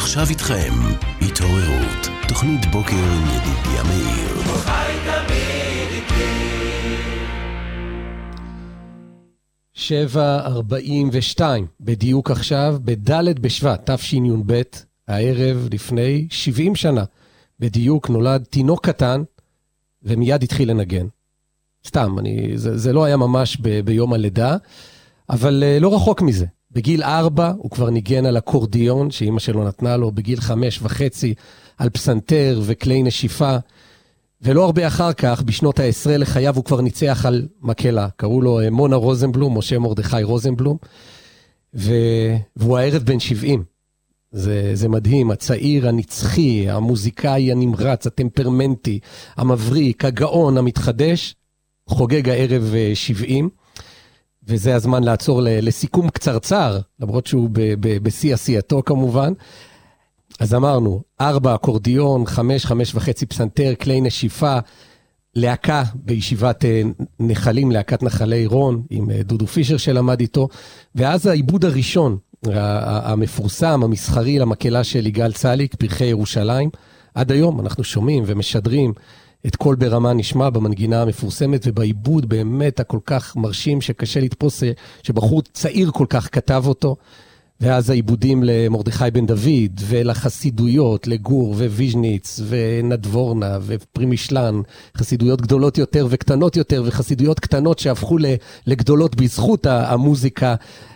עכשיו איתכם, התעוררות, תוכנית בוקר עם ידידיה מאיר. שבע ארבעים ושתיים, בדיוק עכשיו, בד' בשבט, תשי"ב, הערב לפני 70 שנה, בדיוק נולד תינוק קטן, ומיד התחיל לנגן. סתם, אני, זה, זה לא היה ממש ב, ביום הלידה, אבל uh, לא רחוק מזה. בגיל ארבע הוא כבר ניגן על אקורדיון שאימא שלו נתנה לו, בגיל חמש וחצי על פסנתר וכלי נשיפה. ולא הרבה אחר כך, בשנות העשרה לחייו, הוא כבר ניצח על מקהלה. קראו לו אה, מונה רוזנבלום, משה מרדכי רוזנבלום, ו... והוא הערב בן 70. זה, זה מדהים, הצעיר הנצחי, המוזיקאי הנמרץ, הטמפרמנטי, המבריק, הגאון, המתחדש, חוגג הערב 70. וזה הזמן לעצור לסיכום קצרצר, למרות שהוא בשיא עשייתו כמובן. אז אמרנו, ארבע אקורדיון, חמש, חמש וחצי פסנתר, כלי נשיפה, להקה בישיבת אה, נחלים, להקת נחלי רון, עם אה, דודו פישר שלמד איתו, ואז העיבוד הראשון, המפורסם, המסחרי למקהלה של יגאל צליק, פרחי ירושלים. עד היום אנחנו שומעים ומשדרים את קול ברמה נשמע במנגינה המפורסמת ובעיבוד באמת הכל כך מרשים שקשה לתפוס שבחור צעיר כל כך כתב אותו. ואז העיבודים למרדכי בן דוד, ולחסידויות, לגור וויז'ניץ, ונדבורנה, ופרימישלן, חסידויות גדולות יותר וקטנות יותר, וחסידויות קטנות שהפכו לגדולות בזכות המוזיקה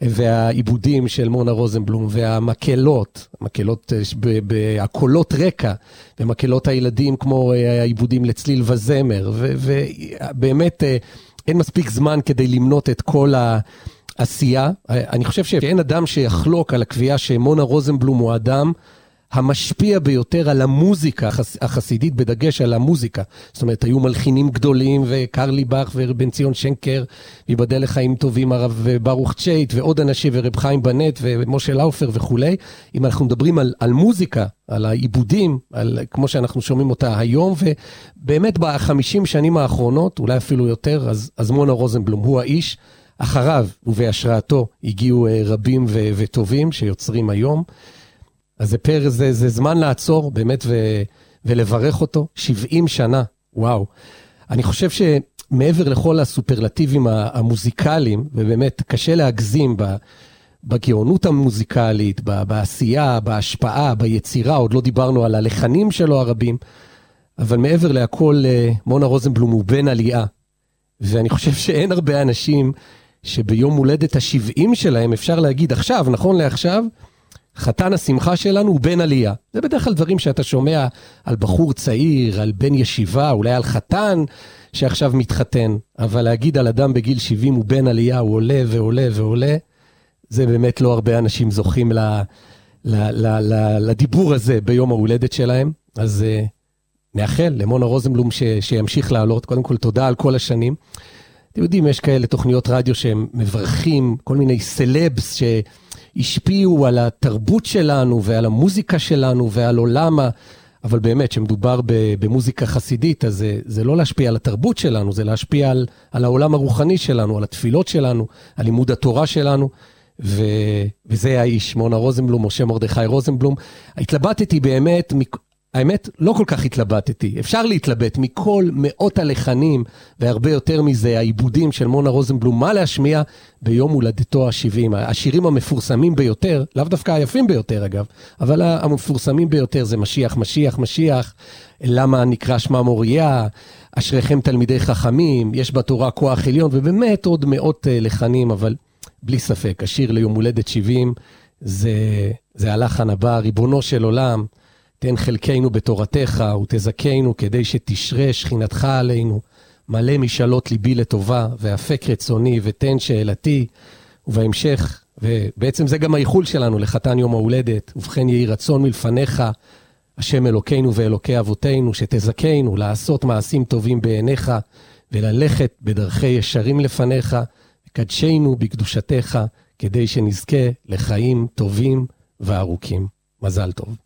והעיבודים של מונה רוזנבלום, והמקהלות, מקהלות, אה, הקולות רקע, ומקהלות הילדים כמו אה, העיבודים לצליל וזמר, ובאמת אה, אין מספיק זמן כדי למנות את כל ה... עשייה. אני חושב שאין אדם שיחלוק על הקביעה שמונה רוזנבלום הוא האדם המשפיע ביותר על המוזיקה החסידית, בדגש על המוזיקה. זאת אומרת, היו מלחינים גדולים, וקרלי באך ובן ציון שנקר, ייבדל לחיים טובים, הרב ברוך צ'ייט, ועוד אנשים, ורב חיים בנט, ומשה לאופר וכולי. אם אנחנו מדברים על, על מוזיקה, על העיבודים, על, כמו שאנחנו שומעים אותה היום, ובאמת בחמישים שנים האחרונות, אולי אפילו יותר, אז, אז מונה רוזנבלום הוא האיש. אחריו ובהשראתו הגיעו אה, רבים ו- וטובים שיוצרים היום. אז זה פר, זה, זה זמן לעצור באמת ו- ולברך אותו. 70 שנה, וואו. אני חושב שמעבר לכל הסופרלטיבים המוזיקליים, ובאמת קשה להגזים. בגאונות המוזיקלית, בעשייה, בהשפעה, ביצירה, עוד לא דיברנו על הלחנים שלו הרבים, אבל מעבר להכל, אה, מונה רוזנבלום הוא בן עלייה. ואני חושב שאין הרבה אנשים שביום הולדת ה-70 שלהם אפשר להגיד עכשיו, נכון לעכשיו, חתן השמחה שלנו הוא בן עלייה. זה בדרך כלל דברים שאתה שומע על בחור צעיר, על בן ישיבה, אולי על חתן שעכשיו מתחתן, אבל להגיד על אדם בגיל 70 הוא בן עלייה, הוא עולה ועולה ועולה, זה באמת לא הרבה אנשים זוכים ל, ל, ל, ל, לדיבור הזה ביום ההולדת שלהם. אז uh, נאחל למונה רוזנבלום שימשיך לעלות. קודם כל, תודה על כל השנים. אתם יודעים, יש כאלה תוכניות רדיו שהם מברכים, כל מיני סלבס שהשפיעו על התרבות שלנו ועל המוזיקה שלנו ועל עולם ה... אבל באמת, כשמדובר במוזיקה חסידית, אז זה, זה לא להשפיע על התרבות שלנו, זה להשפיע על, על העולם הרוחני שלנו, על התפילות שלנו, על לימוד התורה שלנו. ו... וזה האיש, מונה רוזנבלום, משה מרדכי רוזנבלום. התלבטתי באמת, האמת, לא כל כך התלבטתי. אפשר להתלבט מכל מאות הלחנים, והרבה יותר מזה, העיבודים של מונה רוזנבלום, מה להשמיע ביום הולדתו ה-70. השירים המפורסמים ביותר, לאו דווקא היפים ביותר אגב, אבל המפורסמים ביותר זה משיח, משיח, משיח, למה נקרא שמה מוריה, אשריכם תלמידי חכמים, יש בתורה כוח עליון, ובאמת עוד מאות אה, לחנים, אבל בלי ספק, השיר ליום הולדת 70, זה, זה הלחן הבא, ריבונו של עולם. תן חלקנו בתורתך ותזכנו כדי שתשרה שכינתך עלינו. מלא משאלות ליבי לטובה, ואפק רצוני, ותן שאלתי. ובהמשך, ובעצם זה גם האיחול שלנו לחתן יום ההולדת, ובכן יהי רצון מלפניך, השם אלוקינו ואלוקי אבותינו, שתזכנו לעשות מעשים טובים בעיניך, וללכת בדרכי ישרים לפניך, וקדשנו בקדושתך, כדי שנזכה לחיים טובים וארוכים. מזל טוב.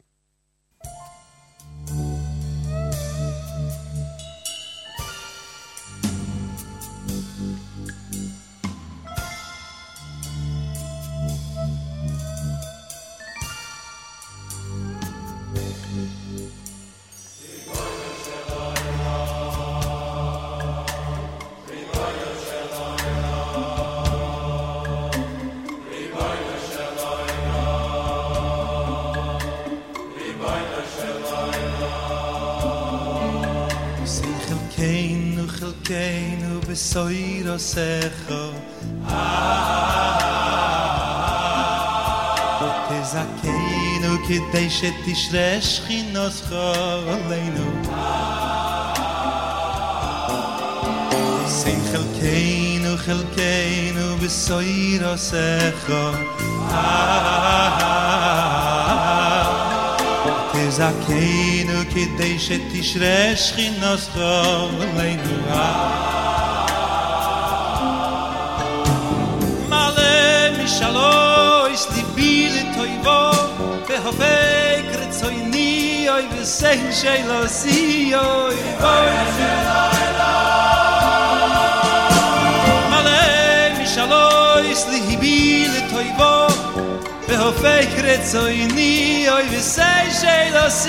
חלקנו בסויר עושךו תזכנו כדי שתשרה שכינוסך עלינו שים חלקנו חלקנו בסויר עושךו תזכנו כדי שתשרה שכינוסך עלינו מלא משלוש ליבי לטויבו והופק רצויני אוי וסן שלו סי אוי בוי מלא משלוש ליבי לטויבו והופק רצויני אוי וסן שלו סי אוי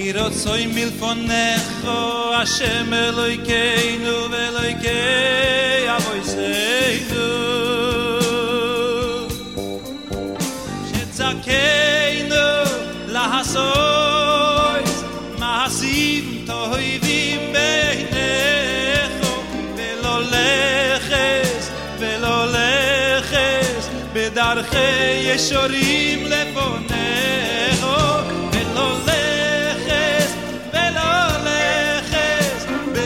יהי רצוי מלפונך, השם אלוהינו ואלוהיקי אבויסנו. שצעקנו לעשות מעשים טובים בעיניך, ולא לכס, ולא לכס, בדרכי ישורים לפונך,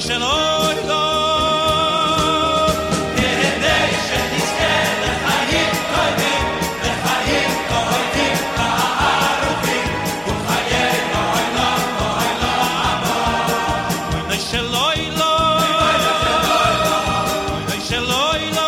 שלאי לאי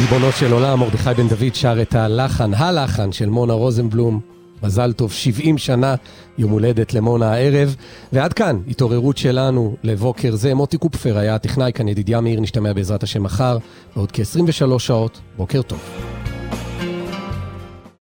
ריבונו של עולם, מרדכי בן דוד שר את הלחן, הלחן של מונה רוזנבלום. מזל טוב, 70 שנה, יום הולדת למונה הערב. ועד כאן, התעוררות שלנו לבוקר זה. מוטי קופפר היה הטכנאי כאן, ידידיה מאיר, נשתמע בעזרת השם מחר, בעוד כ-23 שעות. בוקר טוב.